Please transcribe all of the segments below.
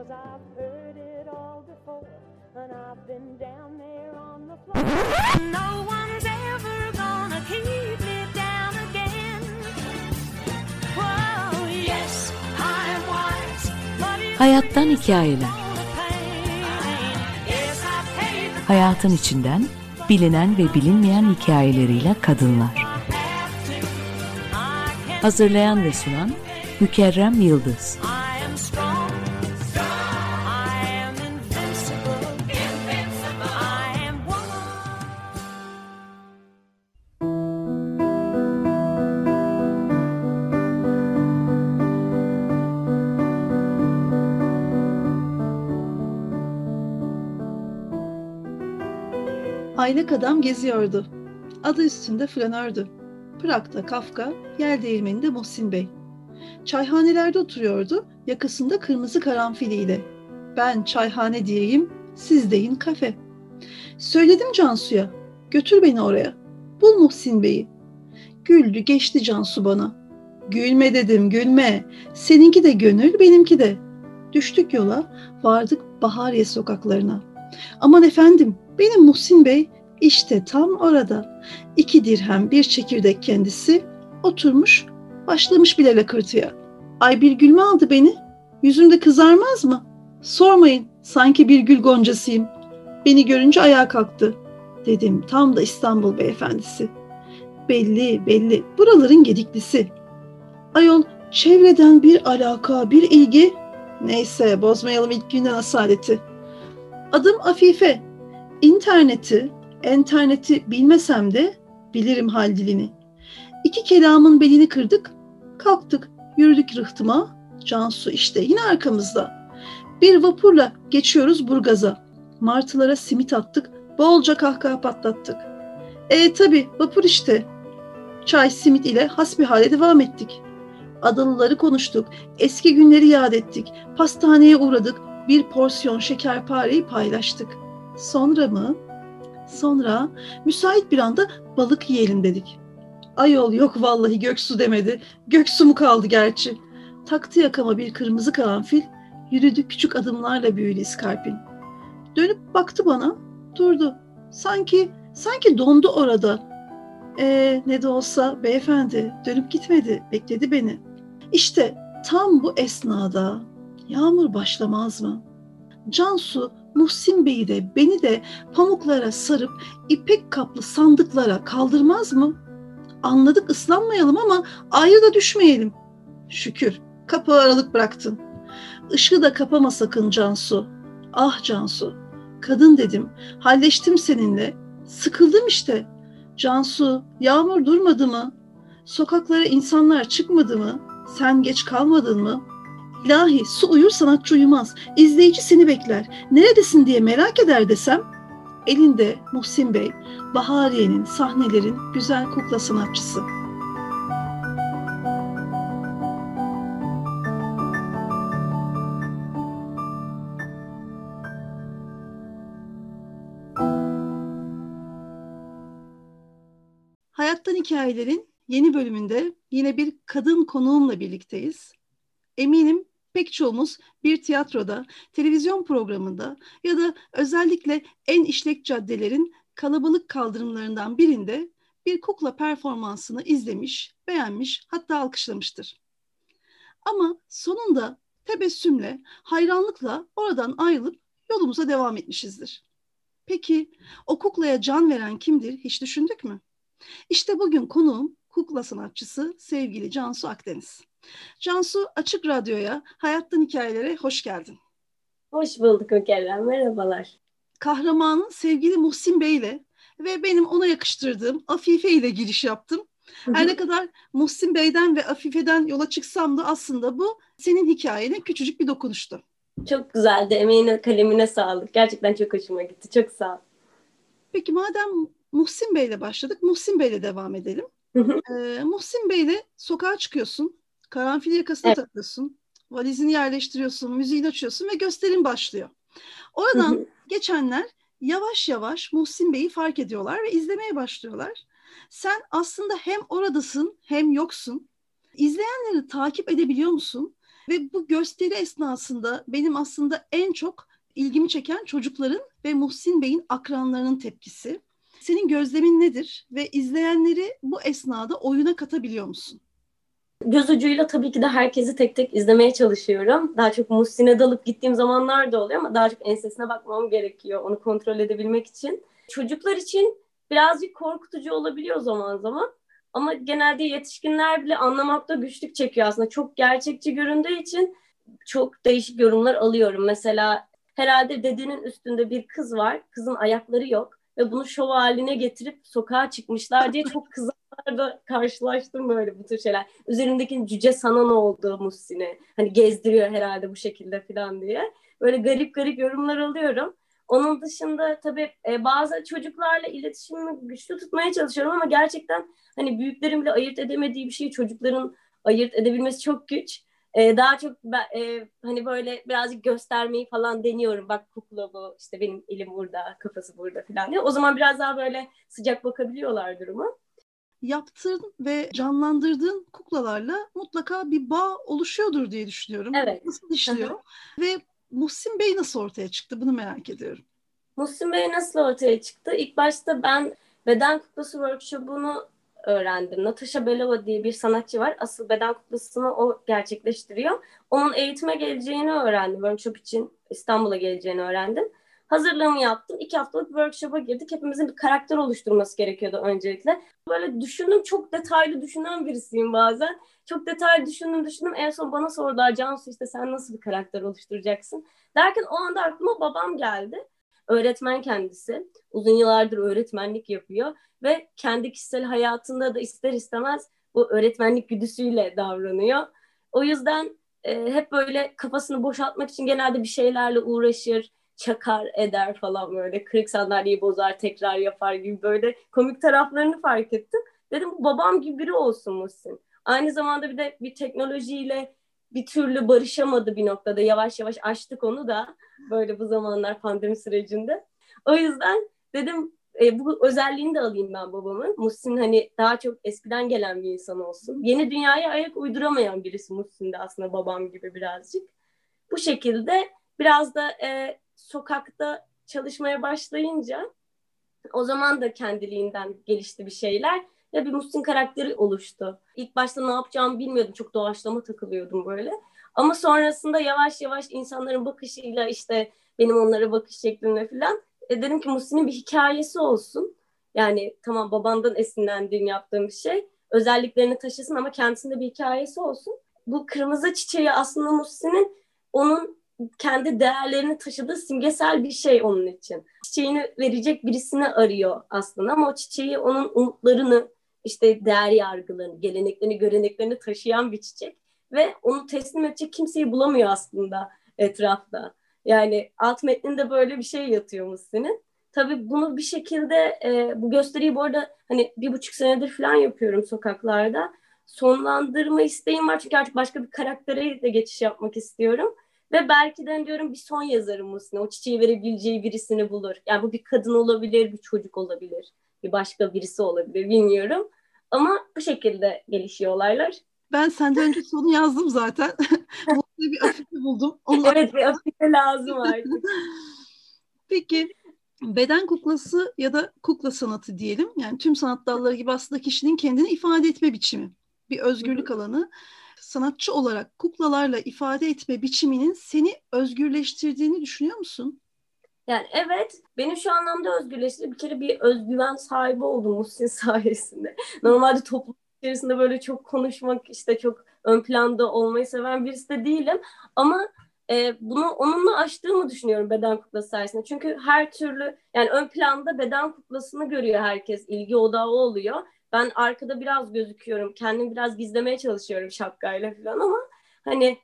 Cause I've heard it all before, and I've been down there on the floor. No one's ever gonna keep me down again. Whoa, yes, I'm wise, but it's Hayattan hikayeler. the pain. Yes, I paid the Hayatın içinden bilinen ve bilinmeyen hikayeleriyle kadınlar. I Hazırlayan ve sunan Mükerrem Yıldız. Aylak adam geziyordu. Adı üstünde flanördü. Prag'da Kafka, yer değirmeninde Muhsin Bey. Çayhanelerde oturuyordu, yakasında kırmızı karanfiliyle. Ben çayhane diyeyim, siz deyin kafe. Söyledim Cansu'ya, götür beni oraya. Bul Muhsin Bey'i. Güldü geçti Cansu bana. Gülme dedim, gülme. Seninki de gönül, benimki de. Düştük yola, vardık Bahariye sokaklarına. Aman efendim, benim Muhsin Bey işte tam orada. İki dirhem bir çekirdek kendisi oturmuş başlamış bile lakırtıya. Ay bir gül mü aldı beni? Yüzümde kızarmaz mı? Sormayın sanki bir gül goncasıyım. Beni görünce ayağa kalktı. Dedim tam da İstanbul beyefendisi. Belli belli buraların gediklisi. Ayol çevreden bir alaka bir ilgi. Neyse bozmayalım ilk günden asaleti. Adım Afife. İnterneti, enterneti bilmesem de bilirim hal dilini. İki kelamın belini kırdık, kalktık, yürüdük rıhtıma. Cansu işte yine arkamızda. Bir vapurla geçiyoruz Burgaz'a. Martılara simit attık, bolca kahkaha patlattık. E tabi vapur işte. Çay simit ile hasbihale devam ettik. Adalıları konuştuk, eski günleri yad ettik, pastaneye uğradık, bir porsiyon şekerpareyi paylaştık. Sonra mı? Sonra müsait bir anda balık yiyelim dedik. Ayol yok vallahi göksu demedi. Göksu mu kaldı gerçi? Taktı yakama bir kırmızı karanfil. Yürüdük küçük adımlarla büyülü iskarpin. Dönüp baktı bana. Durdu. Sanki, sanki dondu orada. Ee, ne de olsa beyefendi dönüp gitmedi. Bekledi beni. İşte tam bu esnada yağmur başlamaz mı? Cansu Muhsin Bey'i de beni de pamuklara sarıp ipek kaplı sandıklara kaldırmaz mı? Anladık ıslanmayalım ama ayrı da düşmeyelim. Şükür kapağı aralık bıraktın. Işığı da kapama sakın Cansu. Ah Cansu, kadın dedim, halleştim seninle. Sıkıldım işte. Cansu, yağmur durmadı mı? Sokaklara insanlar çıkmadı mı? Sen geç kalmadın mı? İlahi su uyur sanatçı uyumaz. İzleyici seni bekler. Neredesin diye merak eder desem. Elinde Muhsin Bey, Bahariye'nin, sahnelerin güzel kukla sanatçısı. Hayattan Hikayelerin yeni bölümünde yine bir kadın konuğumla birlikteyiz. Eminim pek çoğumuz bir tiyatroda, televizyon programında ya da özellikle en işlek caddelerin kalabalık kaldırımlarından birinde bir kukla performansını izlemiş, beğenmiş, hatta alkışlamıştır. Ama sonunda tebessümle, hayranlıkla oradan ayrılıp yolumuza devam etmişizdir. Peki o kuklaya can veren kimdir hiç düşündük mü? İşte bugün konuğum kukla sanatçısı sevgili Cansu Akdeniz. Cansu Açık Radyo'ya, Hayattan Hikayelere hoş geldin. Hoş bulduk Ökerem. Merhabalar. Kahramanın sevgili Muhsin Bey'le ve benim ona yakıştırdığım Afife ile giriş yaptım. Her ne kadar Muhsin Bey'den ve Afife'den yola çıksam da aslında bu senin hikayene küçücük bir dokunuştu. Çok güzeldi. Emeğine, kalemine sağlık. Gerçekten çok hoşuma gitti. Çok sağ ol. Peki madem Muhsin Bey'le başladık, Muhsin Bey'le devam edelim. Hı hı. Muhsin Bey'le sokağa çıkıyorsun, karanfil yakasına Evet. takıyorsun, valizini yerleştiriyorsun, müziğini açıyorsun ve gösterim başlıyor. Oradan geçenler yavaş yavaş Muhsin Bey'i fark ediyorlar ve izlemeye başlıyorlar. Sen aslında hem oradasın hem yoksun. İzleyenleri takip edebiliyor musun? Ve bu gösteri esnasında benim aslında en çok ilgimi çeken çocukların ve Muhsin Bey'in akranlarının tepkisi. Senin gözlemin nedir ve izleyenleri bu esnada oyuna katabiliyor musun? Göz ucuyla tabii ki de herkesi tek tek izlemeye çalışıyorum. Daha çok Muhsin'e dalıp gittiğim zamanlar da oluyor ama daha çok ensesine bakmam gerekiyor onu kontrol edebilmek için. Çocuklar için birazcık korkutucu olabiliyor zaman zaman. Ama genelde yetişkinler bile anlamakta güçlük çekiyor aslında. Çok gerçekçi göründüğü için çok değişik yorumlar alıyorum. Mesela herhalde dedenin üstünde bir kız var. Kızın ayakları yok ve bunu şov haline getirip sokağa çıkmışlar diye çok kızlarla karşılaştım böyle bu tür şeyler. Üzerindeki cüce sana ne oldu Muhsin'e? Hani gezdiriyor herhalde bu şekilde falan diye. Böyle garip garip yorumlar alıyorum. Onun dışında tabii e, bazı çocuklarla iletişimimi güçlü tutmaya çalışıyorum ama gerçekten hani büyüklerin bile ayırt edemediği bir şeyi çocukların ayırt edebilmesi çok güç. E, daha çok ben, e, hani böyle birazcık göstermeyi falan deniyorum. Bak kukla bu, işte benim elim burada, kafası burada falan diye. O zaman biraz daha böyle sıcak bakabiliyorlar duruma. Yaptığın ve canlandırdığın kuklalarla mutlaka bir bağ oluşuyordur diye düşünüyorum. Evet. Nasıl işliyor? ve Muhsin Bey nasıl ortaya çıktı? Bunu merak ediyorum. Muhsin Bey nasıl ortaya çıktı? İlk başta ben beden kuklası workshop'unu öğrendim. Natasha Belova diye bir sanatçı var. Asıl beden kuklasını o gerçekleştiriyor. Onun eğitime geleceğini öğrendim. Workshop için İstanbul'a geleceğini öğrendim. Hazırlığımı yaptım. İki haftalık workshop'a girdik. Hepimizin bir karakter oluşturması gerekiyordu öncelikle. Böyle düşündüm. Çok detaylı düşünen birisiyim bazen. Çok detaylı düşündüm düşündüm. En son bana sordular Cansu işte sen nasıl bir karakter oluşturacaksın? Derken o anda aklıma babam geldi. Öğretmen kendisi. Uzun yıllardır öğretmenlik yapıyor ve kendi kişisel hayatında da ister istemez bu öğretmenlik güdüsüyle davranıyor. O yüzden e, hep böyle kafasını boşaltmak için genelde bir şeylerle uğraşır, çakar eder falan böyle. Kırık sandalyeyi bozar, tekrar yapar gibi böyle komik taraflarını fark ettim. Dedim babam gibi biri olsun Muhsin. Aynı zamanda bir de bir teknolojiyle bir türlü barışamadı bir noktada. Yavaş yavaş açtık onu da böyle bu zamanlar pandemi sürecinde. O yüzden dedim e, bu özelliğini de alayım ben babamın. Muhsin hani daha çok eskiden gelen bir insan olsun. Yeni dünyaya ayak uyduramayan birisi Muhsin de aslında babam gibi birazcık. Bu şekilde biraz da e, sokakta çalışmaya başlayınca o zaman da kendiliğinden gelişti bir şeyler ve bir Muhsin karakteri oluştu. İlk başta ne yapacağımı bilmiyordum. Çok doğaçlama takılıyordum böyle. Ama sonrasında yavaş yavaş insanların bakışıyla işte benim onlara bakış şeklimle falan e, dedim ki Muhsin'in bir hikayesi olsun. Yani tamam babandan esinlendiğim yaptığım bir şey. Özelliklerini taşısın ama kendisinde bir hikayesi olsun. Bu kırmızı çiçeği aslında Muhsin'in onun kendi değerlerini taşıdığı simgesel bir şey onun için. Çiçeğini verecek birisini arıyor aslında ama o çiçeği onun umutlarını, işte değer yargılarını, geleneklerini, göreneklerini taşıyan bir çiçek ve onu teslim edecek kimseyi bulamıyor aslında etrafta. Yani alt metninde böyle bir şey yatıyor Muhsin'in. Tabii bunu bir şekilde e, bu gösteriyi bu arada hani bir buçuk senedir falan yapıyorum sokaklarda. Sonlandırma isteğim var çünkü artık başka bir karaktere de geçiş yapmak istiyorum. Ve belki de diyorum bir son yazarım Muhsin'e. O çiçeği verebileceği birisini bulur. Yani bu bir kadın olabilir, bir çocuk olabilir, bir başka birisi olabilir bilmiyorum. Ama bu şekilde gelişiyor olaylar. Ben senden önce sonu yazdım zaten. Burada bir afife buldum. Onu Evet bir afife lazım artık. Peki beden kuklası ya da kukla sanatı diyelim. Yani tüm sanat dalları gibi aslında kişinin kendini ifade etme biçimi. Bir özgürlük alanı. Sanatçı olarak kuklalarla ifade etme biçiminin seni özgürleştirdiğini düşünüyor musun? Yani evet beni şu anlamda özgürleştirdi. Bir kere bir özgüven sahibi oldum Muhsin sayesinde. Normalde toplum içerisinde böyle çok konuşmak işte çok ön planda olmayı seven birisi de değilim. Ama e, bunu onunla aştığımı düşünüyorum beden kuklası sayesinde. Çünkü her türlü yani ön planda beden kuklasını görüyor herkes. ilgi odağı oluyor. Ben arkada biraz gözüküyorum. Kendimi biraz gizlemeye çalışıyorum şapkayla falan ama hani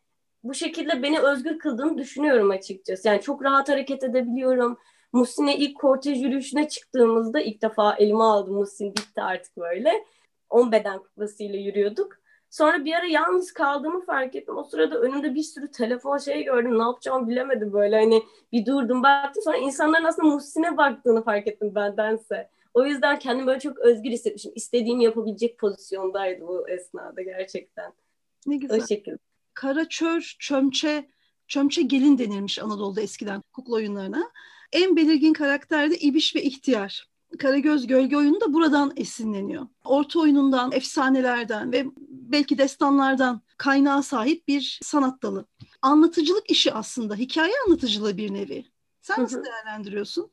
bu şekilde beni özgür kıldığını düşünüyorum açıkçası. Yani çok rahat hareket edebiliyorum. Muhsin'e ilk kortej yürüyüşüne çıktığımızda ilk defa elime aldım. Muhsin bitti artık böyle. 10 beden kuklasıyla yürüyorduk. Sonra bir ara yalnız kaldığımı fark ettim. O sırada önümde bir sürü telefon şey gördüm. Ne yapacağımı bilemedim böyle hani bir durdum baktım. Sonra insanların aslında Muhsin'e baktığını fark ettim bendense. O yüzden kendimi böyle çok özgür hissetmişim. İstediğimi yapabilecek pozisyondaydı bu esnada gerçekten. Ne güzel. O şekilde. karaçör, çömçe, çömçe gelin denilmiş Anadolu'da eskiden kukla oyunlarına. En belirgin karakter de İbiş ve İhtiyar. Karagöz Gölge oyunu da buradan esinleniyor. Orta oyunundan, efsanelerden ve belki destanlardan kaynağa sahip bir sanat dalı. Anlatıcılık işi aslında, hikaye anlatıcılığı bir nevi. Sen nasıl değerlendiriyorsun?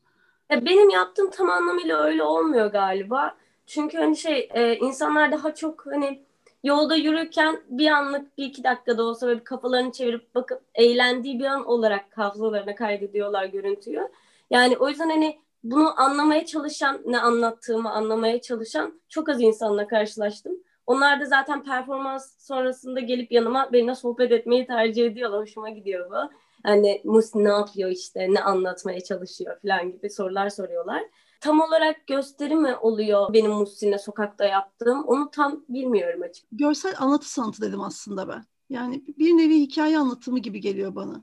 Ya benim yaptığım tam anlamıyla öyle olmuyor galiba. Çünkü hani şey e, insanlar daha çok hani yolda yürürken bir anlık bir iki dakikada olsa böyle kafalarını çevirip bakıp eğlendiği bir an olarak hafızalarına kaydediyorlar görüntüyü. Yani o yüzden hani bunu anlamaya çalışan, ne anlattığımı anlamaya çalışan çok az insanla karşılaştım. Onlar da zaten performans sonrasında gelip yanıma benimle sohbet etmeyi tercih ediyorlar. Hoşuma gidiyor bu. Hani Musi ne yapıyor işte, ne anlatmaya çalışıyor falan gibi sorular soruyorlar. Tam olarak gösteri mi oluyor benim Muhsin'le sokakta yaptığım onu tam bilmiyorum açık. Görsel anlatı sanatı dedim aslında ben. Yani bir nevi hikaye anlatımı gibi geliyor bana.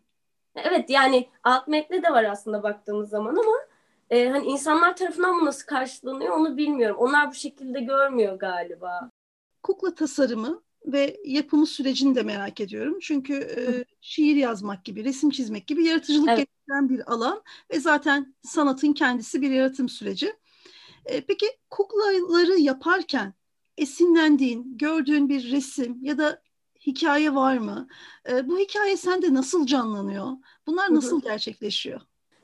Evet yani alt metni de var aslında baktığımız zaman ama e, hani insanlar tarafından bu nasıl karşılanıyor onu bilmiyorum. Onlar bu şekilde görmüyor galiba. Kukla tasarımı ve yapımı sürecini de merak ediyorum. Çünkü e, şiir yazmak gibi, resim çizmek gibi yaratıcılık Evet. gerektiren bir alan ve zaten sanatın kendisi bir yaratım süreci. E, peki kuklaları yaparken esinlendiğin, gördüğün bir resim ya da hikaye var mı? E, bu hikaye sende nasıl canlanıyor? Bunlar nasıl gerçekleşiyor?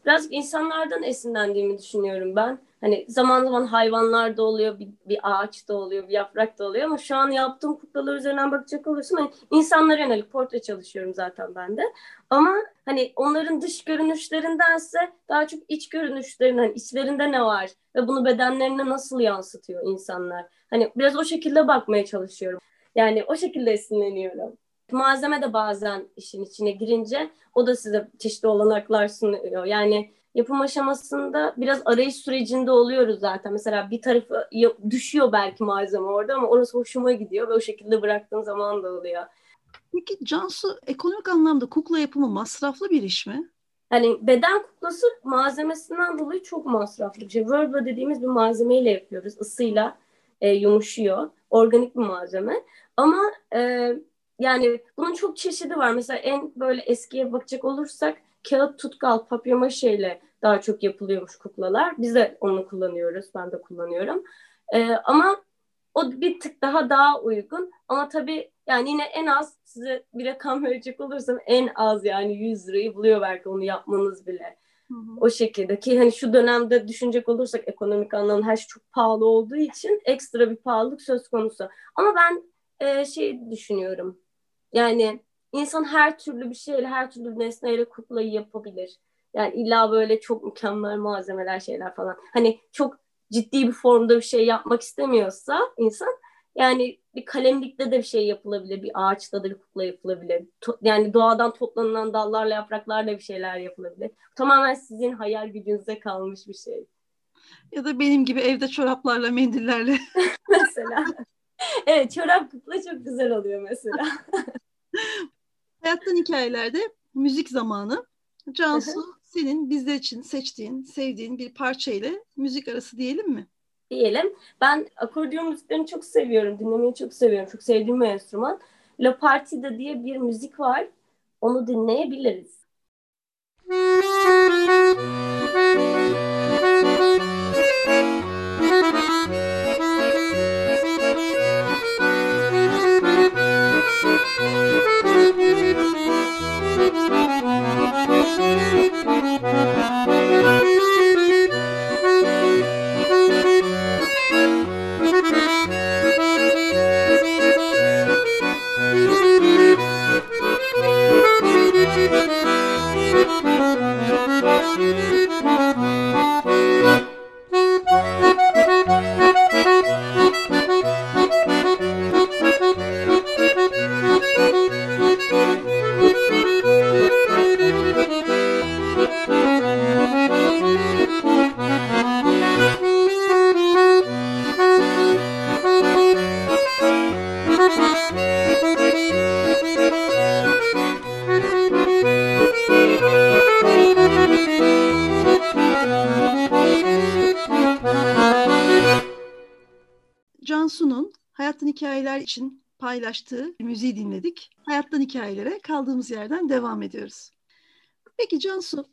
Biraz insanlardan esinlendiğimi düşünüyorum ben. Hani zaman zaman hayvanlar da oluyor, bir, bir ağaç da oluyor, bir yaprak da oluyor ama şu an yaptığım kuklalar üzerinden bakacak olursam hani insanlara yönelik portre çalışıyorum zaten ben de. Ama hani onların dış görünüşlerindense daha çok iç görünüşlerinden, hani içlerinde ne var ve bunu bedenlerine nasıl yansıtıyor insanlar. Hani biraz o şekilde bakmaya çalışıyorum. Yani o şekilde esinleniyorum. Malzeme de bazen işin içine girince o da size çeşitli olanaklar sunuyor. Yani yapım aşamasında biraz arayış sürecinde oluyoruz zaten. Mesela bir tarafı düşüyor belki malzeme orada ama orası hoşuma gidiyor ve o şekilde bıraktığım zaman da oluyor. Peki Cansu ekonomik anlamda kukla yapımı masraflı bir iş mi? Hani beden kuklası malzemesinden dolayı çok masraflı bir şey. Verba dediğimiz bir malzemeyle yapıyoruz. Isıyla e, yumuşuyor. Organik bir malzeme. Ama e, yani bunun çok çeşidi var. Mesela en böyle eskiye bakacak olursak kağıt tutkal, papyamaşeyle daha çok yapılıyormuş kuklalar. Biz de onu kullanıyoruz. Ben de kullanıyorum. E, ama o bir tık daha daha uygun. Ama tabii yani yine en az size bir rakam verecek olursam en az yani 100 lirayı buluyor belki onu yapmanız bile. O şekilde ki hani şu dönemde düşünecek olursak ekonomik anlamda her şey çok pahalı olduğu için ekstra bir pahalılık söz konusu. Ama ben e, şey düşünüyorum. Yani insan her türlü bir şeyle, her türlü nesneyle kuklayı yapabilir. Yani illa böyle çok mükemmel malzemeler şeyler falan. Hani çok ciddi bir formda bir şey yapmak istemiyorsa insan yani bir kalemlikte de bir şey yapılabilir, bir ağaçta da bir kukla yapılabilir. To- yani doğadan toplanılan dallarla, yapraklarla bir şeyler yapılabilir. Tamamen sizin hayal gücünüze kalmış bir şey. Ya da benim gibi evde çoraplarla, mendillerle. Mesela. evet, çorap kukla çok güzel oluyor mesela. Hayattan hikayelerde müzik zamanı. Cansu senin bizler için seçtiğin, sevdiğin bir parça ile müzik arası diyelim mi? Diyelim. Ben akordeon müziklerini çok seviyorum, dinlemeyi çok seviyorum. Çok sevdiğim bir enstrüman. La Partida diye bir müzik var. Onu dinleyebiliriz. Cansu'nun Hayattan Hikayeler için paylaştığı müziği dinledik. Hayattan hikayelere kaldığımız yerden devam ediyoruz. Peki Cansu,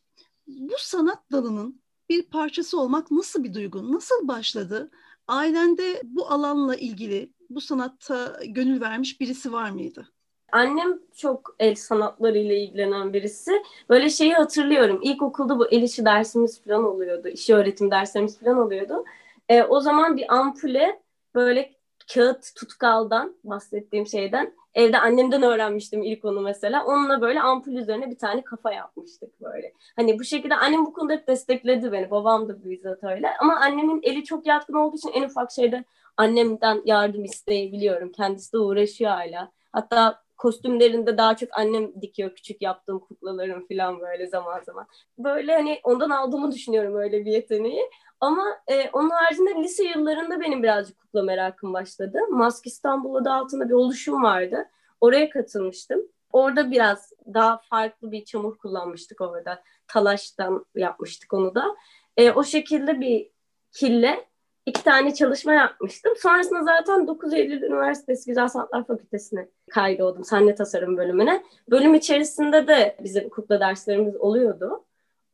bu sanat dalının bir parçası olmak nasıl bir duygu? Nasıl başladı? Ailende bu alanla ilgili, bu sanatta gönül vermiş birisi var mıydı? Annem çok el sanatlarıyla ilgilenen birisi. Böyle şeyi hatırlıyorum. İlkokulda bu el işi dersimiz falan oluyordu. İşi öğretim derslerimiz falan oluyordu. E, o zaman bir ampule böyle kağıt tutkaldan bahsettiğim şeyden evde annemden öğrenmiştim ilk onu mesela. Onunla böyle ampul üzerine bir tane kafa yapmıştık böyle. Hani bu şekilde annem bu konuda hep destekledi beni. Babam da bizzat öyle. Ama annemin eli çok yatkın olduğu için en ufak şeyde annemden yardım isteyebiliyorum. Kendisi de uğraşıyor hala. Hatta kostümlerinde daha çok annem dikiyor küçük yaptığım kuklaların falan böyle zaman zaman. Böyle hani ondan aldığımı düşünüyorum öyle bir yeteneği. Ama e, onun haricinde lise yıllarında benim birazcık kukla merakım başladı. Mask İstanbul adı altında bir oluşum vardı. Oraya katılmıştım. Orada biraz daha farklı bir çamur kullanmıştık orada. Talaştan yapmıştık onu da. E, o şekilde bir kille iki tane çalışma yapmıştım. Sonrasında zaten 9 Eylül Üniversitesi Güzel Sanatlar Fakültesine kaydoldum. Sahne tasarım bölümüne. Bölüm içerisinde de bizim kukla derslerimiz oluyordu.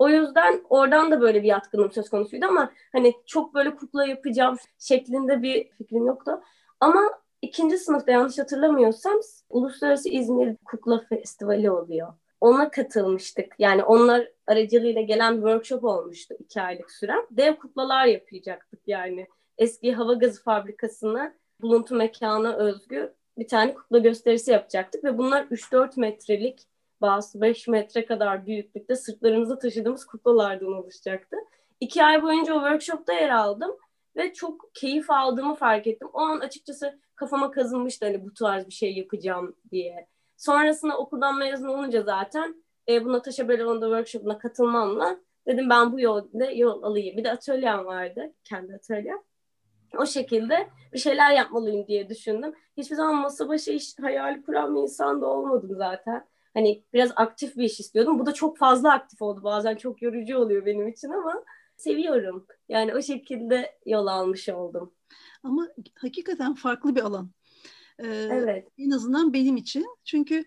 O yüzden oradan da böyle bir yatkınlığım söz konusuydu ama hani çok böyle kukla yapacağım şeklinde bir fikrim yoktu. Ama ikinci sınıfta yanlış hatırlamıyorsam Uluslararası İzmir Kukla Festivali oluyor. Ona katılmıştık. Yani onlar aracılığıyla gelen bir workshop olmuştu iki aylık süren. Dev kuklalar yapacaktık yani. Eski hava gazı fabrikasına buluntu mekana özgü bir tane kukla gösterisi yapacaktık ve bunlar 3-4 metrelik bazı 5 metre kadar büyüklükte sırtlarımızda taşıdığımız kuklalardan oluşacaktı. İki ay boyunca o workshopta yer aldım ve çok keyif aldığımı fark ettim. O an açıkçası kafama kazınmıştı hani bu tarz bir şey yapacağım diye. Sonrasında okuldan mezun olunca zaten e, bu Natasha Belova'nın workshopuna katılmamla dedim ben bu yolda yol alayım. Bir de atölyem vardı, kendi atölyem. O şekilde bir şeyler yapmalıyım diye düşündüm. Hiçbir zaman masa başı iş hayali kuran bir insan da olmadım zaten. Hani biraz aktif bir iş istiyordum. Bu da çok fazla aktif oldu. Bazen çok yorucu oluyor benim için ama seviyorum. Yani o şekilde yol almış oldum. Ama hakikaten farklı bir alan. Ee, Evet. En azından benim için. Çünkü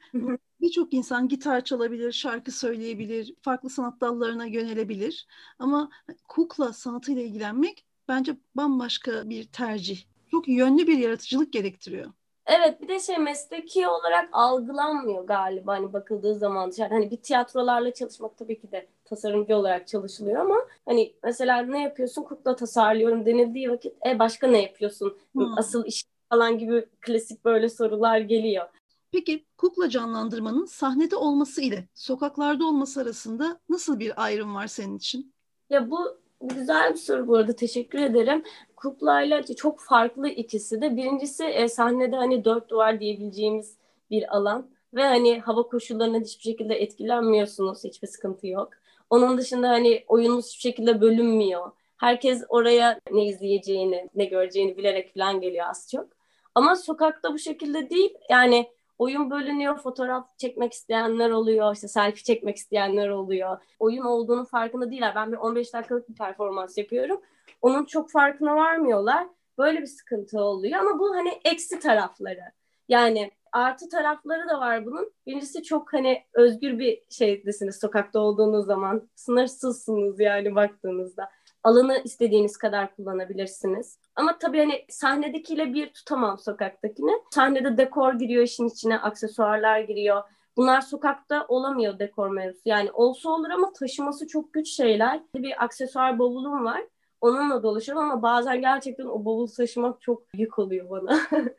birçok insan gitar çalabilir, şarkı söyleyebilir, farklı sanat dallarına yönelebilir. Ama kukla sanatıyla ilgilenmek bence bambaşka bir tercih. Çok yönlü bir yaratıcılık gerektiriyor. Evet bir de şey mesleki olarak algılanmıyor galiba hani bakıldığı zaman dışarıda. Hani bir tiyatrolarla çalışmak tabii ki de tasarımcı olarak çalışılıyor ama hani mesela ne yapıyorsun kukla tasarlıyorum denildiği vakit e başka ne yapıyorsun Hmm. asıl iş falan gibi klasik böyle sorular geliyor. Peki kukla canlandırmanın sahnede olması ile sokaklarda olması arasında nasıl bir ayrım var senin için? Ya bu güzel bir soru bu arada teşekkür ederim. Kuklayla çok farklı ikisi de. Birincisi e, sahnede hani dört duvar diyebileceğimiz bir alan ve hani hava koşullarına hiçbir şekilde etkilenmiyorsunuz. Hiçbir sıkıntı yok. Onun dışında hani oyunumuz hiçbir şekilde bölünmüyor. Herkes oraya ne izleyeceğini, ne göreceğini bilerek falan geliyor az çok. Ama sokakta bu şekilde değil. Yani oyun bölünüyor, fotoğraf çekmek isteyenler oluyor, işte selfie çekmek isteyenler oluyor. Oyun olduğunu farkında değiller. Ben bir 15 dakikalık bir performans yapıyorum. Onun çok farkına varmıyorlar. Böyle bir sıkıntı oluyor ama bu hani eksi tarafları. Yani artı tarafları da var bunun. Birincisi çok hani özgür bir şeydesiniz sokakta olduğunuz zaman. Sınırsızsınız yani baktığınızda. Alanı istediğiniz kadar kullanabilirsiniz. Ama tabii hani sahnedekiyle bir tutamam sokaktakini. Sahnede dekor giriyor işin içine, aksesuarlar giriyor. Bunlar sokakta olamıyor dekor mevzusu. Yani olsa olur ama taşıması çok güç şeyler. Bir aksesuar bavulum var. Onunla dolaşıyorum ama bazen gerçekten o bavul taşımak çok yük oluyor bana.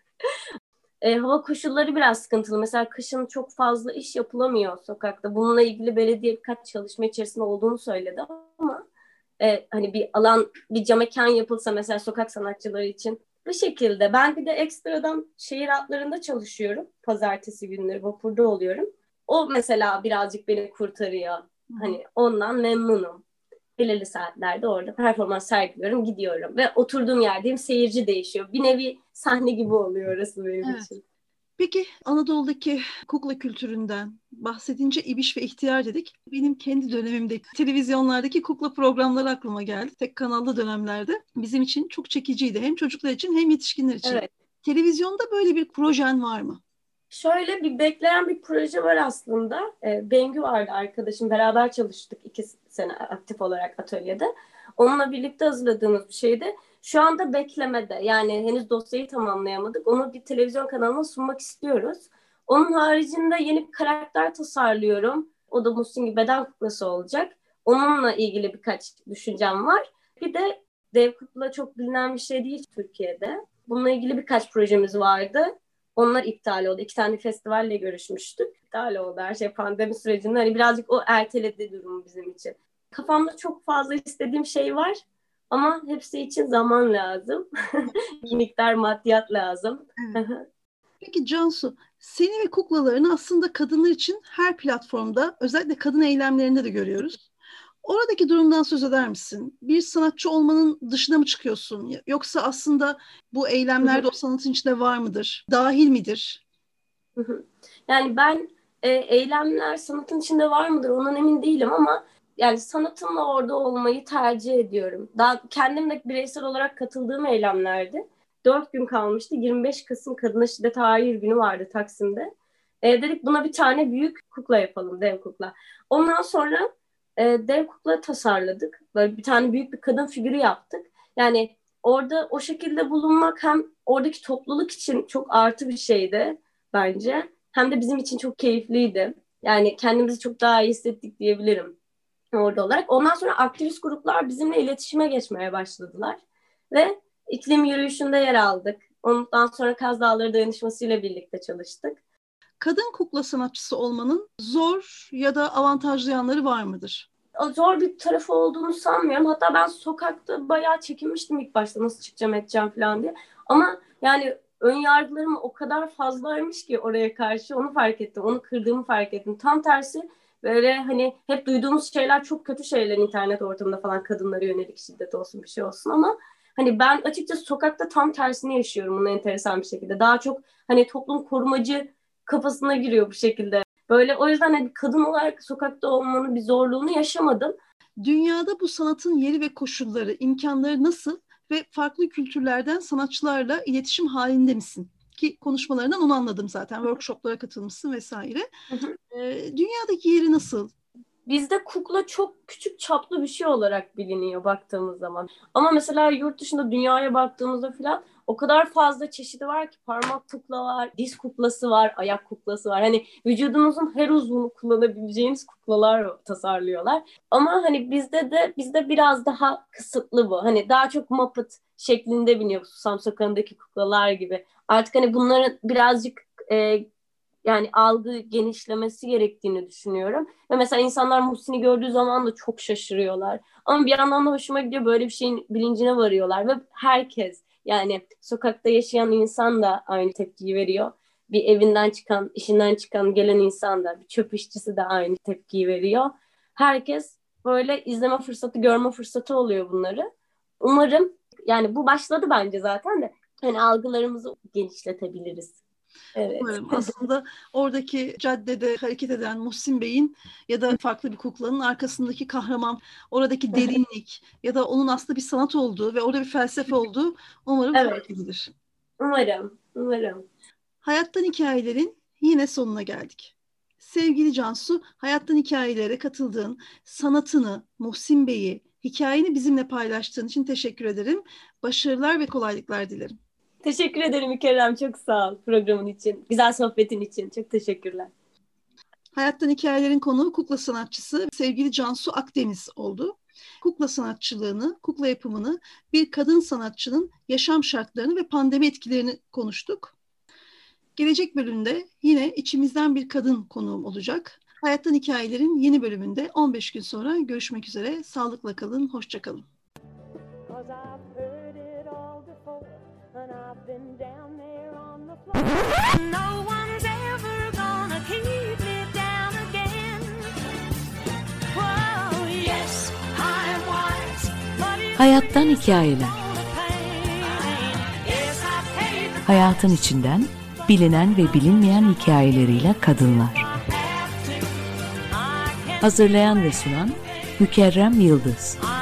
E, hava koşulları biraz sıkıntılı. Mesela kışın çok fazla iş yapılamıyor sokakta. Bununla ilgili belediye birkaç çalışma içerisinde olduğunu söyledi ama e, hani bir alan, bir cam mekan yapılsa mesela sokak sanatçıları için bu şekilde. Ben bir de ekstradan şehir hatlarında çalışıyorum. Pazartesi günleri vapurda oluyorum. O mesela birazcık beni kurtarıyor. Hani ondan memnunum. Belirli saatlerde orada performans sergiliyorum, gidiyorum. Ve oturduğum yerdeyim, seyirci değişiyor. Bir nevi sahne gibi oluyor orası benim Evet. için. Peki Anadolu'daki kukla kültüründen bahsedince İbiş ve İhtiyar dedik. Benim kendi dönemimde televizyonlardaki kukla programları aklıma geldi. Tek kanallı dönemlerde bizim için çok çekiciydi. Hem çocuklar için hem yetişkinler için. Evet. Televizyonda böyle bir projen var mı? Şöyle bir bekleyen bir proje var aslında. E, Bengü vardı arkadaşım. Beraber çalıştık iki sene aktif olarak atölyede. Onunla birlikte hazırladığımız bir şeydi. Şu anda beklemede. Yani henüz dosyayı tamamlayamadık. Onu bir televizyon kanalına sunmak istiyoruz. Onun haricinde yeni bir karakter tasarlıyorum. O da Muhsin gibi beden kuklası olacak. Onunla ilgili birkaç düşüncem var. Bir de dev kukla çok bilinen bir şey değil Türkiye'de. Bununla ilgili birkaç projemiz vardı. Onlar iptal oldu. İki tane festivalle görüşmüştük. İptal oldu her şey pandemi sürecinde. Hani birazcık o erteledi durumu bizim için. Kafamda çok fazla istediğim şey var. Ama hepsi için zaman lazım. bir miktar maddiyat lazım. Peki Cansu, seni ve kuklalarını aslında kadınlar için her platformda, özellikle kadın eylemlerinde de görüyoruz. Oradaki durumdan söz eder misin? Bir sanatçı olmanın dışına mı çıkıyorsun? Yoksa aslında bu eylemlerde o sanatın içinde var mıdır? Dahil midir? yani ben e, eylemler sanatın içinde var mıdır ondan emin değilim ama yani sanatımla orada olmayı tercih ediyorum. Daha kendim de bireysel olarak katıldığım eylemlerdi. Dört gün kalmıştı. 25 Kasım Kadına Şiddet Hayır Günü vardı Taksim'de. E, dedik buna bir tane büyük kukla yapalım, dev kukla. Ondan sonra e, dev kukla tasarladık. Böyle bir tane büyük bir kadın figürü yaptık. Yani orada o şekilde bulunmak hem oradaki topluluk için çok artı bir şeydi bence. Hem de bizim için çok keyifliydi. Yani kendimizi çok daha iyi hissettik diyebilirim orada olarak. Ondan sonra aktivist gruplar bizimle iletişime geçmeye başladılar. Ve iklim yürüyüşünde yer aldık. Ondan sonra Kaz Dağları Dayanışması ile birlikte çalıştık. Kadın kukla sanatçısı olmanın zor ya da avantajlı yanları var mıdır? Zor bir tarafı olduğunu sanmıyorum. Hatta ben sokakta bayağı çekinmiştim ilk başta nasıl çıkacağım edeceğim falan diye. Ama yani ön yargılarım o kadar fazlaymış ki oraya karşı onu fark ettim. Onu kırdığımı fark ettim. Tam tersi böyle hani hep duyduğumuz şeyler çok kötü şeyler internet ortamında falan kadınlara yönelik şiddet olsun bir şey olsun ama hani ben açıkçası sokakta tam tersini yaşıyorum bunu enteresan bir şekilde. Daha çok hani toplum korumacı kafasına giriyor bu şekilde. Böyle o yüzden hani kadın olarak sokakta olmanın bir zorluğunu yaşamadım. Dünyada bu sanatın yeri ve koşulları, imkanları nasıl ve farklı kültürlerden sanatçılarla iletişim halinde misin? Ki konuşmalarından onu anladım zaten. Workshoplara katılmışsın vesaire. Hı hı. Dünyadaki yeri nasıl? Bizde kukla çok küçük çaplı bir şey olarak biliniyor baktığımız zaman. Ama mesela yurt dışında dünyaya baktığımızda falan o kadar fazla çeşidi var ki parmak kukla var, diz kuklası var, ayak kuklası var. Hani vücudunuzun her uzvunu kullanabileceğiniz kuklalar tasarlıyorlar. Ama hani bizde de bizde biraz daha kısıtlı bu. Hani daha çok Muppet şeklinde biniyor Susam Sokağı'ndaki kuklalar gibi. Artık hani bunların birazcık e, yani algı genişlemesi gerektiğini düşünüyorum. Ve mesela insanlar Muhsin'i gördüğü zaman da çok şaşırıyorlar. Ama bir yandan da hoşuma gidiyor böyle bir şeyin bilincine varıyorlar ve herkes yani sokakta yaşayan insan da aynı tepkiyi veriyor. Bir evinden çıkan, işinden çıkan gelen insan da, bir çöp işçisi de aynı tepkiyi veriyor. Herkes böyle izleme fırsatı, görme fırsatı oluyor bunları. Umarım yani bu başladı bence zaten de hani algılarımızı genişletebiliriz. Evet. Umarım aslında oradaki caddede hareket eden Muhsin Bey'in ya da farklı bir kuklanın arkasındaki kahraman, oradaki derinlik ya da onun aslında bir sanat olduğu ve orada bir felsefe olduğu umarım Evet. fark edilir. Umarım, umarım. Hayattan hikayelerin yine sonuna geldik. Sevgili Cansu, hayattan hikayelere katıldığın, sanatını, Muhsin Bey'i, hikayeni bizimle paylaştığın için teşekkür ederim. Başarılar ve kolaylıklar dilerim. Teşekkür ederim İkerem. Çok sağ ol programın için. Güzel sohbetin için. Çok teşekkürler. Hayattan Hikayelerin konuğu kukla sanatçısı sevgili Cansu Akdeniz oldu. Kukla sanatçılığını, kukla yapımını, bir kadın sanatçının yaşam şartlarını ve pandemi etkilerini konuştuk. Gelecek bölümde yine içimizden bir kadın konuğum olacak. Hayattan Hikayelerin yeni bölümünde 15 gün sonra görüşmek üzere. Sağlıkla kalın, hoşça kalın. I've been down there on the floor. No one's ever gonna keep me down again. Whoa, yes, I'm wise, but it's Hayattan hikayeler. all the pain. Yes, I paid the Hayatın içinden bilinen ve bilinmeyen hikayeleriyle kadınlar. I Hazırlayan ve sunan Mükerrem Yıldız. I